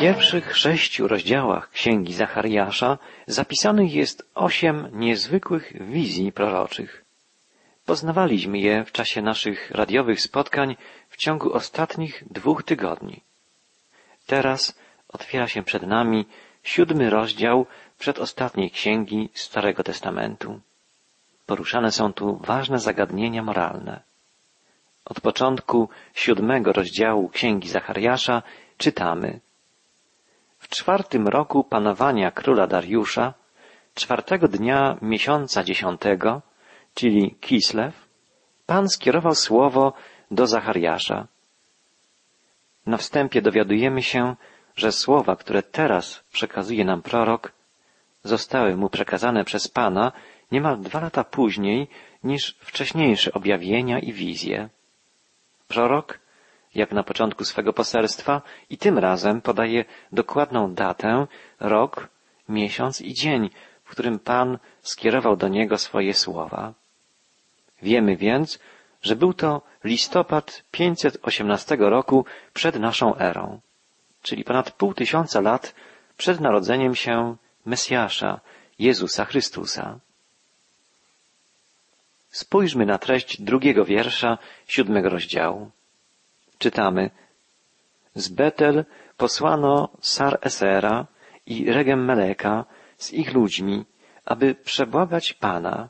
pierwszych sześciu rozdziałach Księgi Zachariasza zapisanych jest osiem niezwykłych wizji proroczych. Poznawaliśmy je w czasie naszych radiowych spotkań w ciągu ostatnich dwóch tygodni. Teraz otwiera się przed nami siódmy rozdział przedostatniej księgi Starego Testamentu. Poruszane są tu ważne zagadnienia moralne. Od początku siódmego rozdziału Księgi Zachariasza czytamy czwartym roku panowania króla Dariusza, czwartego dnia miesiąca dziesiątego, czyli Kislew, Pan skierował słowo do Zachariasza. Na wstępie dowiadujemy się, że słowa, które teraz przekazuje nam prorok, zostały mu przekazane przez Pana niemal dwa lata później niż wcześniejsze objawienia i wizje. Prorok, jak na początku swego poselstwa, i tym razem podaje dokładną datę, rok, miesiąc i dzień, w którym Pan skierował do niego swoje słowa. Wiemy więc, że był to listopad 518 roku przed naszą erą, czyli ponad pół tysiąca lat przed narodzeniem się Mesjasza, Jezusa Chrystusa. Spójrzmy na treść drugiego wiersza siódmego rozdziału. Czytamy Z Betel posłano Sar Esera i Regem Meleka z ich ludźmi, aby przebłagać Pana.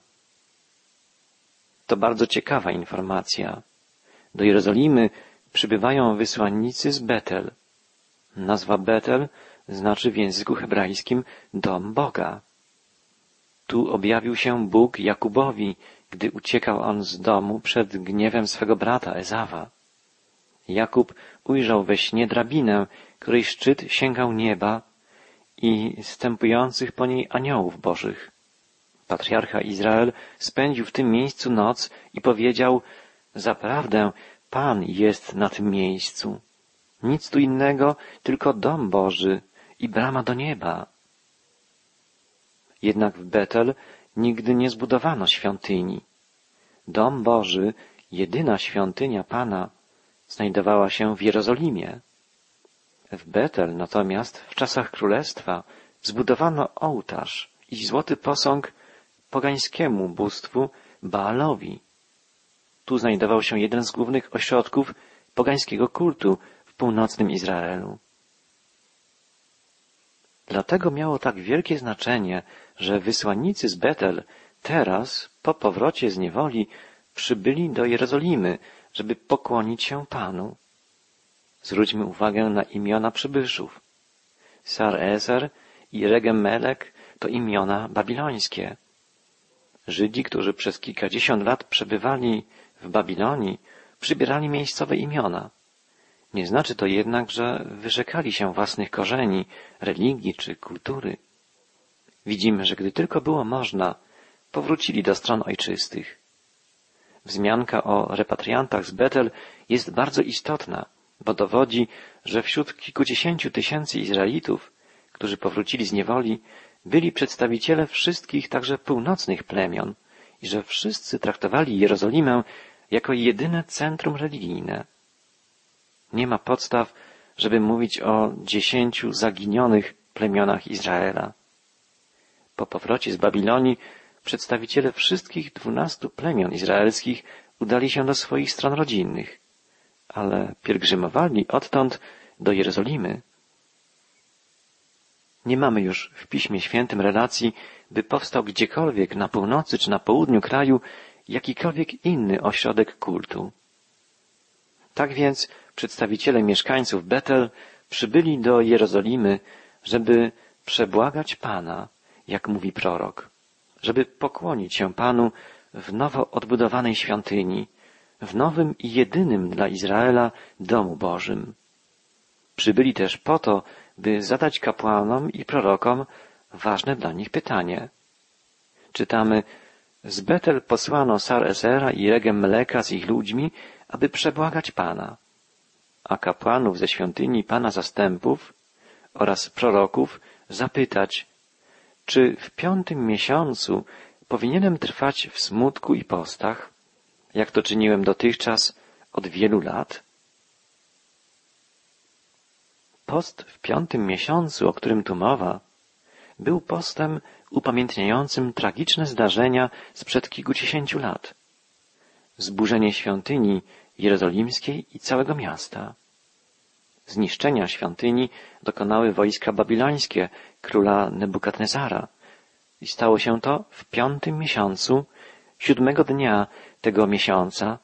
To bardzo ciekawa informacja. Do Jerozolimy przybywają wysłannicy z Betel. Nazwa Betel znaczy w języku hebrajskim dom Boga. Tu objawił się Bóg Jakubowi, gdy uciekał on z domu przed gniewem swego brata Ezawa. Jakub ujrzał we śnie drabinę, której szczyt sięgał nieba i stępujących po niej aniołów bożych. Patriarcha Izrael spędził w tym miejscu noc i powiedział, zaprawdę Pan jest na tym miejscu. Nic tu innego, tylko dom Boży i brama do nieba. Jednak w Betel nigdy nie zbudowano świątyni. Dom Boży, jedyna świątynia Pana, znajdowała się w Jerozolimie. W Betel natomiast w czasach królestwa zbudowano ołtarz i złoty posąg pogańskiemu bóstwu Baalowi. Tu znajdował się jeden z głównych ośrodków pogańskiego kultu w północnym Izraelu. Dlatego miało tak wielkie znaczenie, że wysłannicy z Betel teraz, po powrocie z niewoli, przybyli do Jerozolimy, żeby pokłonić się Panu. Zwróćmy uwagę na imiona przybyszów. Sar Ezer i Regem Melek to imiona babilońskie. Żydzi, którzy przez kilkadziesiąt lat przebywali w Babilonii, przybierali miejscowe imiona. Nie znaczy to jednak, że wyrzekali się własnych korzeni, religii czy kultury. Widzimy, że gdy tylko było można, powrócili do stron ojczystych. Wzmianka o repatriantach z Betel jest bardzo istotna, bo dowodzi, że wśród kilkudziesięciu tysięcy Izraelitów, którzy powrócili z niewoli, byli przedstawiciele wszystkich także północnych plemion i że wszyscy traktowali Jerozolimę jako jedyne centrum religijne. Nie ma podstaw, żeby mówić o dziesięciu zaginionych plemionach Izraela. Po powrocie z Babilonii przedstawiciele wszystkich dwunastu plemion izraelskich udali się do swoich stron rodzinnych, ale pielgrzymowali odtąd do Jerozolimy. Nie mamy już w Piśmie Świętym relacji, by powstał gdziekolwiek na północy czy na południu kraju jakikolwiek inny ośrodek kultu. Tak więc przedstawiciele mieszkańców Betel przybyli do Jerozolimy, żeby przebłagać Pana, jak mówi prorok, żeby pokłonić się Panu w nowo odbudowanej świątyni, w nowym i jedynym dla Izraela domu Bożym. Przybyli też po to, by zadać kapłanom i prorokom ważne dla nich pytanie. Czytamy, z Betel posłano Sar Ezera i Regem Meleka z ich ludźmi, aby przebłagać Pana. A kapłanów ze świątyni Pana zastępów oraz proroków zapytać, czy w piątym miesiącu powinienem trwać w smutku i postach, jak to czyniłem dotychczas od wielu lat? Post w piątym miesiącu, o którym tu mowa, był postem upamiętniającym tragiczne zdarzenia sprzed kilkudziesięciu lat. Zburzenie świątyni jerozolimskiej i całego miasta. Zniszczenia świątyni dokonały wojska babilońskie króla Nebukadnezara i stało się to w piątym miesiącu, siódmego dnia tego miesiąca,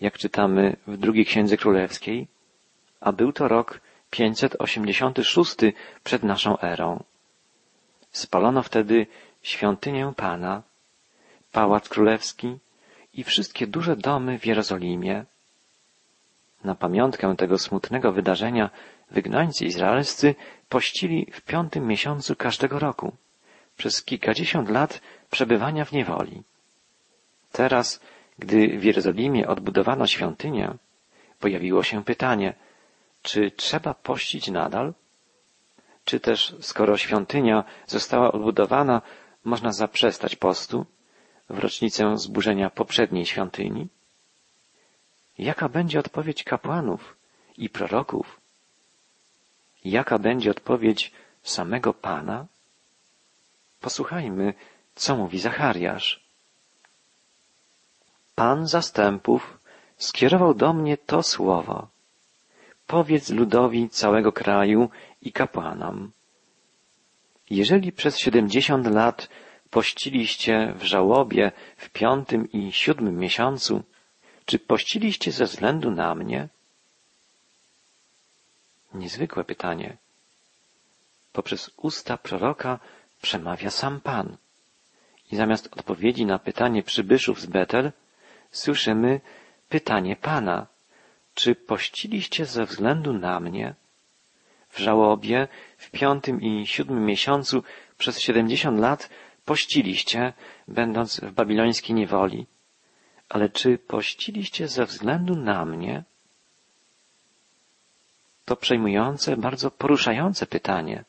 jak czytamy w drugiej księdze królewskiej, a był to rok 586 przed naszą erą. Spalono wtedy świątynię Pana, pałac królewski i wszystkie duże domy w Jerozolimie. Na pamiątkę tego smutnego wydarzenia wygnańcy izraelscy pościli w piątym miesiącu każdego roku, przez kilkadziesiąt lat przebywania w niewoli. Teraz, gdy w Jerozolimie odbudowano świątynię, pojawiło się pytanie, czy trzeba pościć nadal? Czy też, skoro świątynia została odbudowana, można zaprzestać postu w rocznicę zburzenia poprzedniej świątyni? Jaka będzie odpowiedź kapłanów i proroków? Jaka będzie odpowiedź samego Pana? Posłuchajmy, co mówi Zachariasz. Pan zastępów skierował do mnie to słowo. Powiedz ludowi całego kraju i kapłanom. Jeżeli przez siedemdziesiąt lat pościliście w żałobie w piątym i siódmym miesiącu, czy pościliście ze względu na mnie? Niezwykłe pytanie. Poprzez usta proroka przemawia sam Pan. I zamiast odpowiedzi na pytanie przybyszów z Betel, słyszymy pytanie Pana. Czy pościliście ze względu na mnie? W żałobie w piątym i siódmym miesiącu przez siedemdziesiąt lat pościliście, będąc w babilońskiej niewoli. Ale czy pościliście ze względu na mnie? To przejmujące, bardzo poruszające pytanie,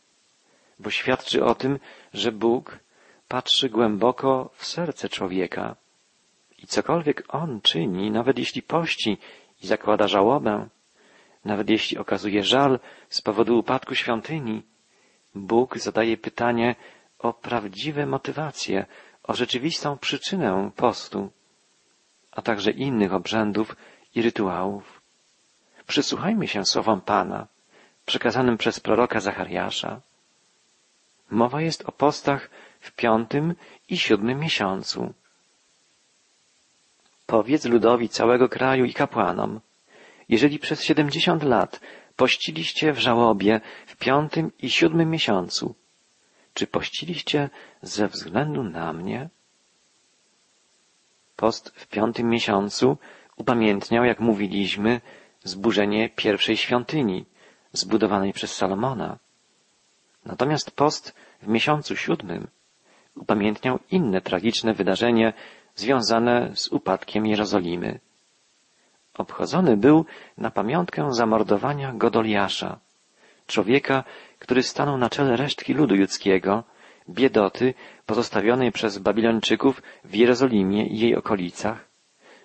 bo świadczy o tym, że Bóg patrzy głęboko w serce człowieka i cokolwiek on czyni, nawet jeśli pości i zakłada żałobę, nawet jeśli okazuje żal z powodu upadku świątyni, Bóg zadaje pytanie o prawdziwe motywacje, o rzeczywistą przyczynę postu, a także innych obrzędów i rytuałów. Przysłuchajmy się słowom Pana, przekazanym przez proroka Zachariasza. Mowa jest o postach w piątym i siódmym miesiącu. Powiedz ludowi całego kraju i kapłanom, jeżeli przez siedemdziesiąt lat pościliście w żałobie w piątym i siódmym miesiącu, czy pościliście ze względu na mnie? Post w piątym miesiącu upamiętniał, jak mówiliśmy, zburzenie pierwszej świątyni, zbudowanej przez Salomona. Natomiast post w miesiącu siódmym upamiętniał inne tragiczne wydarzenie związane z upadkiem Jerozolimy. Obchodzony był na pamiątkę zamordowania Godoliasza, człowieka, który stanął na czele resztki ludu judzkiego, biedoty pozostawionej przez Babilończyków w Jerozolimie i jej okolicach,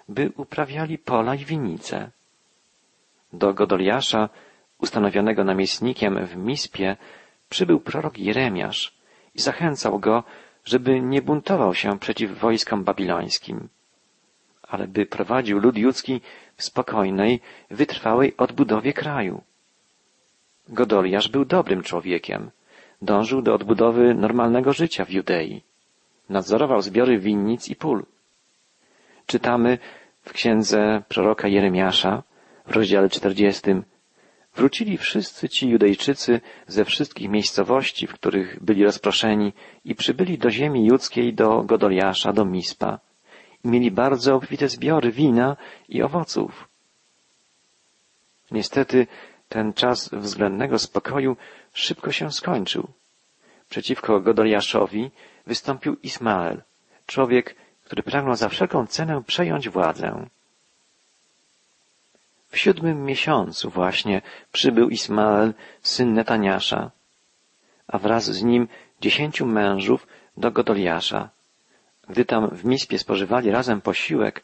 by uprawiali pola i winice. Do Godoliasza, ustanowionego namiestnikiem w Mispie, przybył prorok Jeremiasz i zachęcał go, żeby nie buntował się przeciw wojskom babilońskim, ale by prowadził lud judzki w spokojnej, wytrwałej odbudowie kraju. Godoliasz był dobrym człowiekiem. Dążył do odbudowy normalnego życia w Judei. Nadzorował zbiory winnic i pól. Czytamy w księdze proroka Jeremiasza w rozdziale 40. Wrócili wszyscy ci Judejczycy ze wszystkich miejscowości, w których byli rozproszeni i przybyli do ziemi judzkiej, do Godoliasza, do Mispa. I mieli bardzo obfite zbiory wina i owoców. Niestety ten czas względnego spokoju szybko się skończył. Przeciwko Godoliaszowi wystąpił Ismael, człowiek, który pragnął za wszelką cenę przejąć władzę. W siódmym miesiącu właśnie przybył Ismael, syn Netaniasza, a wraz z nim dziesięciu mężów do Godoliasza. Gdy tam w Mispie spożywali razem posiłek,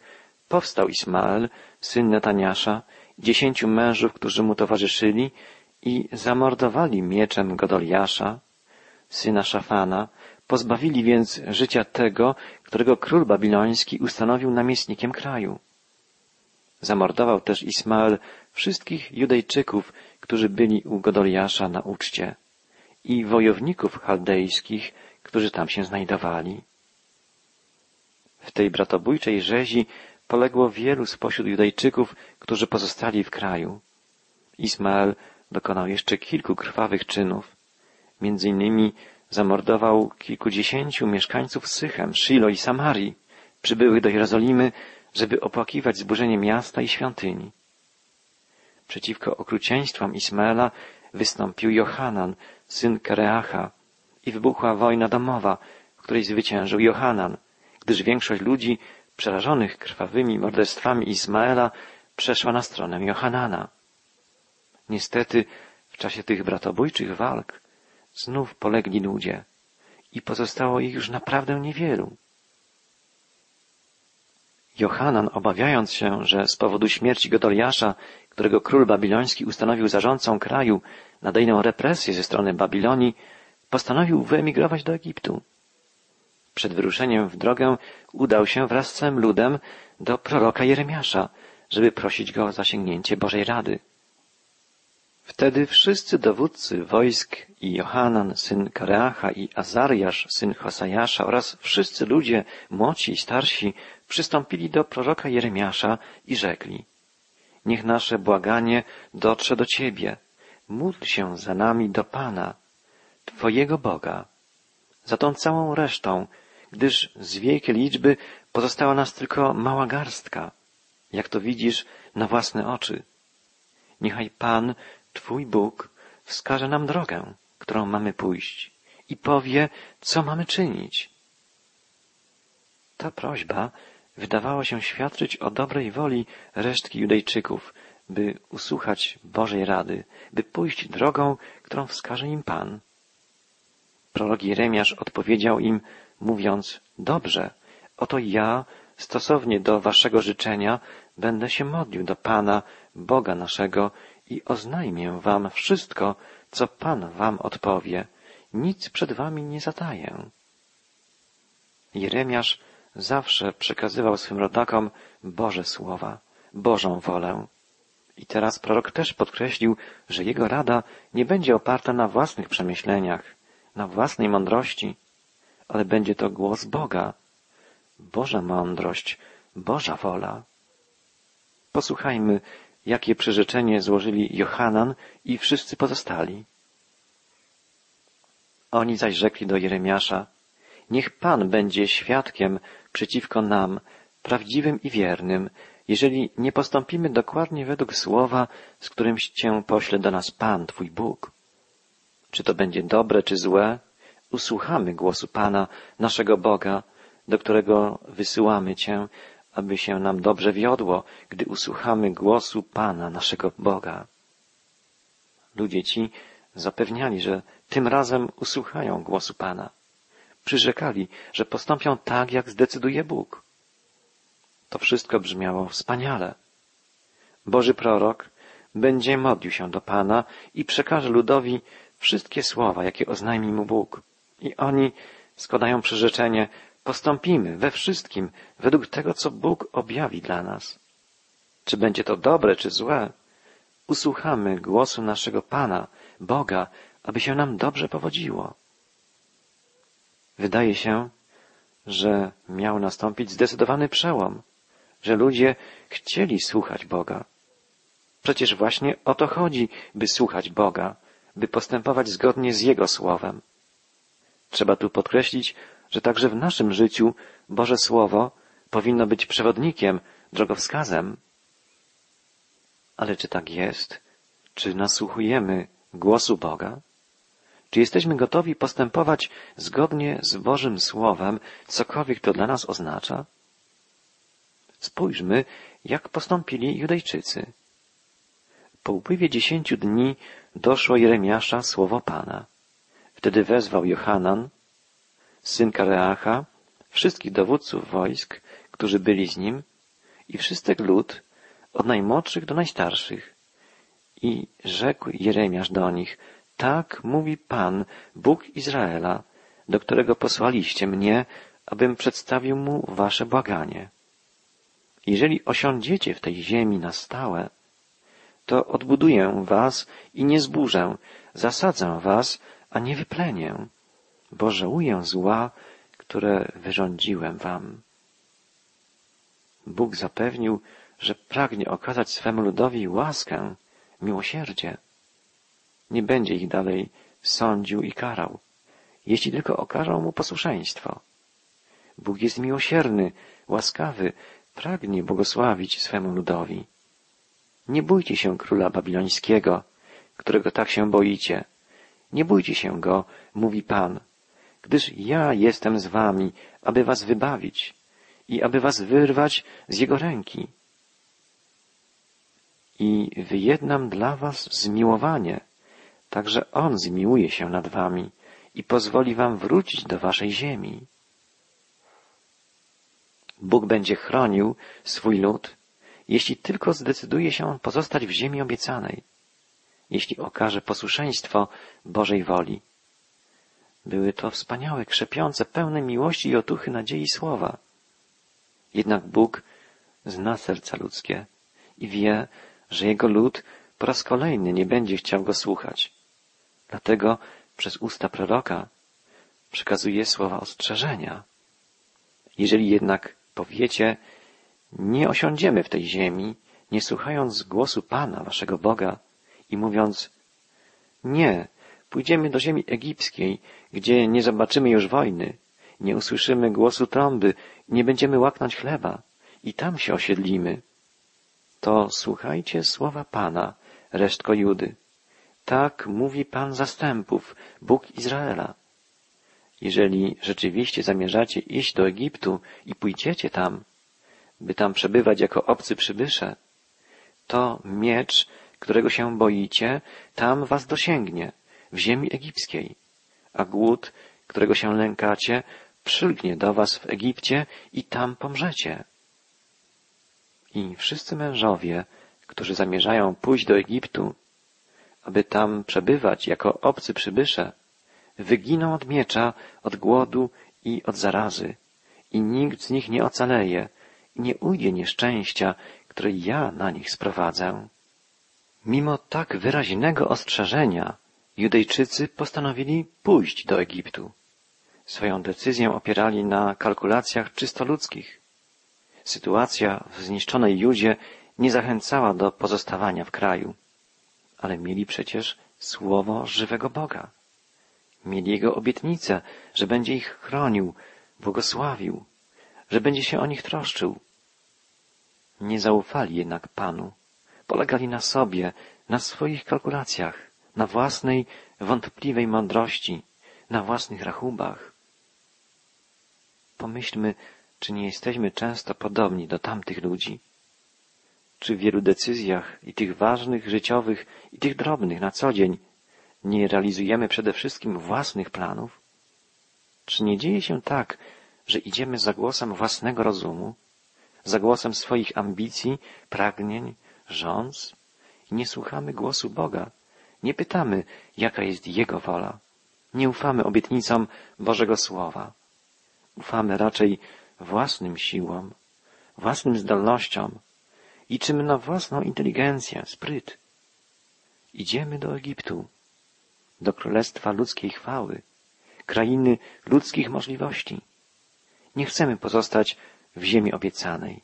powstał Ismael, syn Netaniasza, dziesięciu mężów, którzy mu towarzyszyli i zamordowali mieczem Godoliasza, syna Szafana, pozbawili więc życia tego, którego król babiloński ustanowił namiestnikiem kraju. Zamordował też Ismael wszystkich Judejczyków, którzy byli u Godoliasza na uczcie i wojowników chaldejskich, którzy tam się znajdowali. W tej bratobójczej rzezi poległo wielu spośród Judejczyków, którzy pozostali w kraju. Ismael dokonał jeszcze kilku krwawych czynów. Między innymi zamordował kilkudziesięciu mieszkańców Sychem, Shilo i Samarii, przybyłych do Jerozolimy, żeby opłakiwać zburzenie miasta i świątyni. Przeciwko okrucieństwom Ismaela wystąpił Johanan, syn Kareacha, i wybuchła wojna domowa, w której zwyciężył Johanan, gdyż większość ludzi przerażonych krwawymi morderstwami Ismaela przeszła na stronę Johanana. Niestety w czasie tych bratobójczych walk znów polegli ludzie i pozostało ich już naprawdę niewielu. Johanan, obawiając się, że z powodu śmierci Godoliasza, którego król babiloński ustanowił zarządcą kraju, nadejdą represje ze strony Babilonii, postanowił wyemigrować do Egiptu. Przed wyruszeniem w drogę udał się wraz z całym ludem do proroka Jeremiasza, żeby prosić go o zasięgnięcie Bożej Rady. Wtedy wszyscy dowódcy wojsk i Johanan, syn Kareacha i Azariasz, syn Hosajasza oraz wszyscy ludzie, młodsi i starsi, przystąpili do proroka Jeremiasza i rzekli Niech nasze błaganie dotrze do Ciebie. Módl się za nami do Pana, Twojego Boga, za tą całą resztą, gdyż z wielkiej liczby pozostała nas tylko mała garstka, jak to widzisz na własne oczy. Niechaj Pan Twój Bóg wskaże nam drogę, którą mamy pójść i powie, co mamy czynić. Ta prośba wydawała się świadczyć o dobrej woli resztki Judejczyków, by usłuchać Bożej rady, by pójść drogą, którą wskaże im Pan. Prorok Jeremiasz odpowiedział im, mówiąc, dobrze, oto ja, stosownie do waszego życzenia, będę się modlił do Pana, Boga naszego i oznajmię wam wszystko, co Pan wam odpowie. Nic przed wami nie zataję. Jeremiasz zawsze przekazywał swym rodakom Boże słowa, Bożą wolę. I teraz prorok też podkreślił, że jego rada nie będzie oparta na własnych przemyśleniach, na własnej mądrości, ale będzie to głos Boga, Boża mądrość, Boża wola. Posłuchajmy, jakie przyrzeczenie złożyli Johanan i wszyscy pozostali. Oni zaś rzekli do Jeremiasza, niech Pan będzie świadkiem przeciwko nam, prawdziwym i wiernym, jeżeli nie postąpimy dokładnie według słowa, z którym Cię pośle do nas Pan, Twój Bóg. Czy to będzie dobre, czy złe, usłuchamy głosu Pana, naszego Boga, do którego wysyłamy Cię, aby się nam dobrze wiodło, gdy usłuchamy głosu Pana, naszego Boga. Ludzie ci zapewniali, że tym razem usłuchają głosu Pana. Przyrzekali, że postąpią tak, jak zdecyduje Bóg. To wszystko brzmiało wspaniale. Boży prorok będzie modlił się do Pana i przekaże ludowi wszystkie słowa, jakie oznajmi mu Bóg. I oni składają przyrzeczenie, postąpimy we wszystkim według tego, co Bóg objawi dla nas. Czy będzie to dobre, czy złe, usłuchamy głosu naszego Pana, Boga, aby się nam dobrze powodziło. Wydaje się, że miał nastąpić zdecydowany przełom, że ludzie chcieli słuchać Boga. Przecież właśnie o to chodzi, by słuchać Boga, by postępować zgodnie z Jego słowem. Trzeba tu podkreślić, że także w naszym życiu Boże Słowo powinno być przewodnikiem, drogowskazem. Ale czy tak jest? Czy nasłuchujemy głosu Boga? Czy jesteśmy gotowi postępować zgodnie z Bożym Słowem, cokolwiek to dla nas oznacza? Spójrzmy, jak postąpili Judejczycy. Po upływie dziesięciu dni doszło Jeremiasza słowo Pana. Wtedy wezwał Johanan, syn Kareacha, wszystkich dowódców wojsk, którzy byli z nim, i wszystek lud, od najmłodszych do najstarszych, I rzekł Jeremiasz do nich, tak mówi Pan, Bóg Izraela, do którego posłaliście mnie, abym przedstawił mu wasze błaganie. Jeżeli osiądziecie w tej ziemi na stałe, to odbuduję was i nie zburzę, zasadzę was, a nie wyplenię, bo żałuję zła, które wyrządziłem wam. Bóg zapewnił, że pragnie okazać swemu ludowi łaskę, miłosierdzie. Nie będzie ich dalej sądził i karał, jeśli tylko okażą mu posłuszeństwo. Bóg jest miłosierny, łaskawy, pragnie błogosławić swemu ludowi. Nie bójcie się króla babilońskiego, którego tak się boicie. Nie bójcie się go, mówi Pan, gdyż ja jestem z wami, aby was wybawić i aby was wyrwać z jego ręki. I wyjednam dla was zmiłowanie, także on zmiłuje się nad wami i pozwoli wam wrócić do waszej ziemi. Bóg będzie chronił swój lud, jeśli tylko zdecyduje się on pozostać w ziemi obiecanej, jeśli okaże posłuszeństwo Bożej woli. Były to wspaniałe, krzepiące, pełne miłości i otuchy nadziei słowa. Jednak Bóg zna serca ludzkie i wie, że jego lud po raz kolejny nie będzie chciał go słuchać. Dlatego przez usta proroka przekazuje słowa ostrzeżenia. Jeżeli jednak powiecie, nie osiądziemy w tej ziemi, nie słuchając głosu Pana, waszego Boga i mówiąc, nie, pójdziemy do ziemi egipskiej, gdzie nie zobaczymy już wojny, nie usłyszymy głosu trąby, nie będziemy łaknąć chleba i tam się osiedlimy. To słuchajcie słowa Pana, resztko Judy. Tak mówi Pan zastępów, Bóg Izraela. Jeżeli rzeczywiście zamierzacie iść do Egiptu i pójdziecie tam, by tam przebywać jako obcy przybysze, to miecz, którego się boicie, tam was dosięgnie, w ziemi egipskiej, a głód, którego się lękacie, przylgnie do was w Egipcie i tam pomrzecie. I wszyscy mężowie, którzy zamierzają pójść do Egiptu, aby tam przebywać jako obcy przybysze, wyginą od miecza, od głodu i od zarazy, i nikt z nich nie ocaleje, i nie ujdzie nieszczęścia, które ja na nich sprowadzę. Mimo tak wyraźnego ostrzeżenia, Judejczycy postanowili pójść do Egiptu. Swoją decyzję opierali na kalkulacjach czysto ludzkich. Sytuacja w zniszczonej Judzie nie zachęcała do pozostawania w kraju, ale mieli przecież słowo żywego Boga. Mieli Jego obietnicę, że będzie ich chronił, błogosławił, że będzie się o nich troszczył. Nie zaufali jednak Panu. Polegali na sobie, na swoich kalkulacjach, na własnej wątpliwej mądrości, na własnych rachubach. Pomyślmy, czy nie jesteśmy często podobni do tamtych ludzi? Czy w wielu decyzjach i tych ważnych, życiowych, i tych drobnych na co dzień nie realizujemy przede wszystkim własnych planów? Czy nie dzieje się tak, że idziemy za głosem własnego rozumu, za głosem swoich ambicji, pragnień, rządz nie słuchamy głosu Boga, nie pytamy, jaka jest Jego wola, nie ufamy obietnicom Bożego Słowa. Ufamy raczej własnym siłom, własnym zdolnościom, liczymy na własną inteligencję, spryt. Idziemy do Egiptu, do królestwa ludzkiej chwały, krainy ludzkich możliwości. Nie chcemy pozostać w ziemi obiecanej.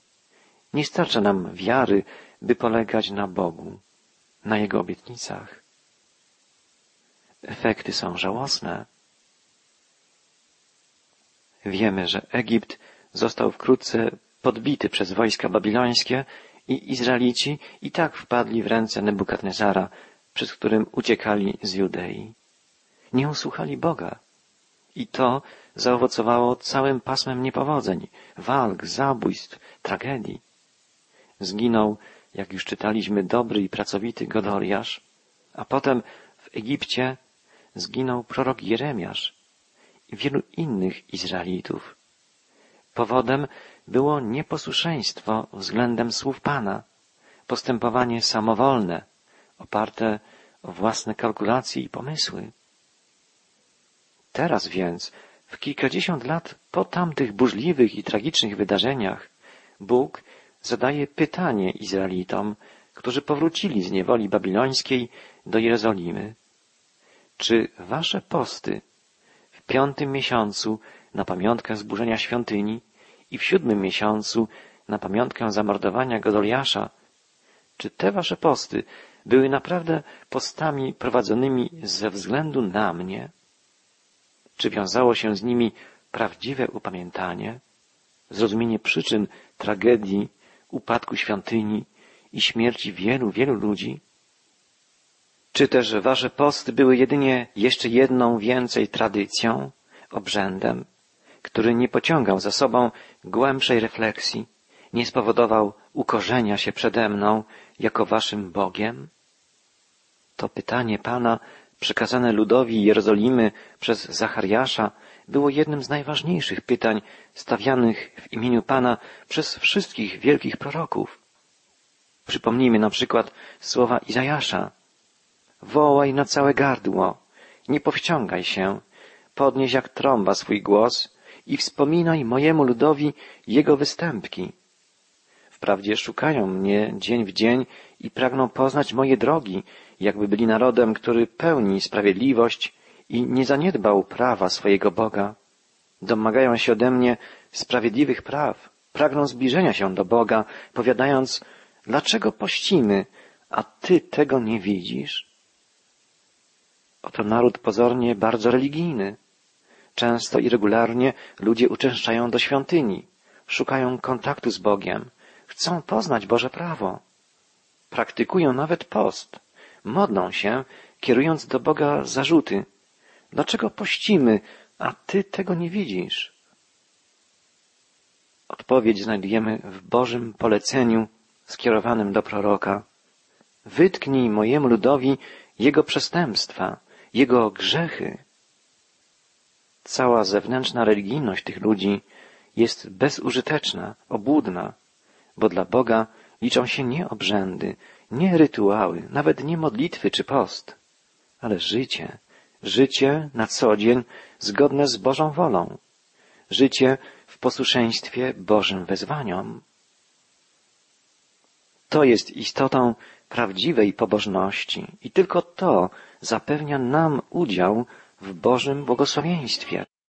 Nie starcza nam wiary, by polegać na Bogu, na Jego obietnicach. Efekty są żałosne. Wiemy, że Egipt został wkrótce podbity przez wojska babilońskie i Izraelici i tak wpadli w ręce Nebukadnezara, przez którym uciekali z Judei. Nie usłuchali Boga. I to zaowocowało całym pasmem niepowodzeń, walk, zabójstw, tragedii. Zginął, jak już czytaliśmy, dobry i pracowity Godoliasz, a potem w Egipcie zginął prorok Jeremiasz i wielu innych Izraelitów. Powodem było nieposłuszeństwo względem słów Pana, postępowanie samowolne, oparte o własne kalkulacje i pomysły. Teraz więc, w kilkadziesiąt lat po tamtych burzliwych i tragicznych wydarzeniach, Bóg zadaje pytanie Izraelitom, którzy powrócili z niewoli babilońskiej do Jerozolimy. Czy wasze posty w piątym miesiącu na pamiątkę zburzenia świątyni i w siódmym miesiącu na pamiątkę zamordowania Godoliasza, czy te wasze posty były naprawdę postami prowadzonymi ze względu na mnie? Czy wiązało się z nimi prawdziwe upamiętanie, zrozumienie przyczyn tragedii, upadku świątyni i śmierci wielu, wielu ludzi? Czy też wasze posty były jedynie jeszcze jedną więcej tradycją, obrzędem, który nie pociągał za sobą głębszej refleksji, nie spowodował ukorzenia się przede mną jako waszym Bogiem? To pytanie Pana, przekazane ludowi Jerozolimy przez Zachariasza, było jednym z najważniejszych pytań stawianych w imieniu Pana przez wszystkich wielkich proroków. Przypomnijmy na przykład słowa Izajasza. Wołaj na całe gardło, nie powściągaj się, podnieś jak trąba swój głos i wspominaj mojemu ludowi jego występki. Wprawdzie szukają mnie dzień w dzień i pragną poznać moje drogi, jakby byli narodem, który pełni sprawiedliwość i nie zaniedbał prawa swojego Boga. Domagają się ode mnie sprawiedliwych praw, pragną zbliżenia się do Boga, powiadając, dlaczego pościmy, a Ty tego nie widzisz? Oto naród pozornie bardzo religijny. Często i regularnie ludzie uczęszczają do świątyni, szukają kontaktu z Bogiem, chcą poznać Boże prawo. Praktykują nawet post, modlą się, kierując do Boga zarzuty. Dlaczego pościmy, a Ty tego nie widzisz? Odpowiedź znajdujemy w Bożym poleceniu skierowanym do proroka. Wytknij mojemu ludowi jego przestępstwa, jego grzechy. Cała zewnętrzna religijność tych ludzi jest bezużyteczna, obłudna, bo dla Boga liczą się nie obrzędy, nie rytuały, nawet nie modlitwy czy post, ale życie, życie na co dzień zgodne z Bożą wolą, życie w posłuszeństwie Bożym wezwaniom. To jest istotą prawdziwej pobożności i tylko to zapewnia nam udział w Bożym błogosławieństwie.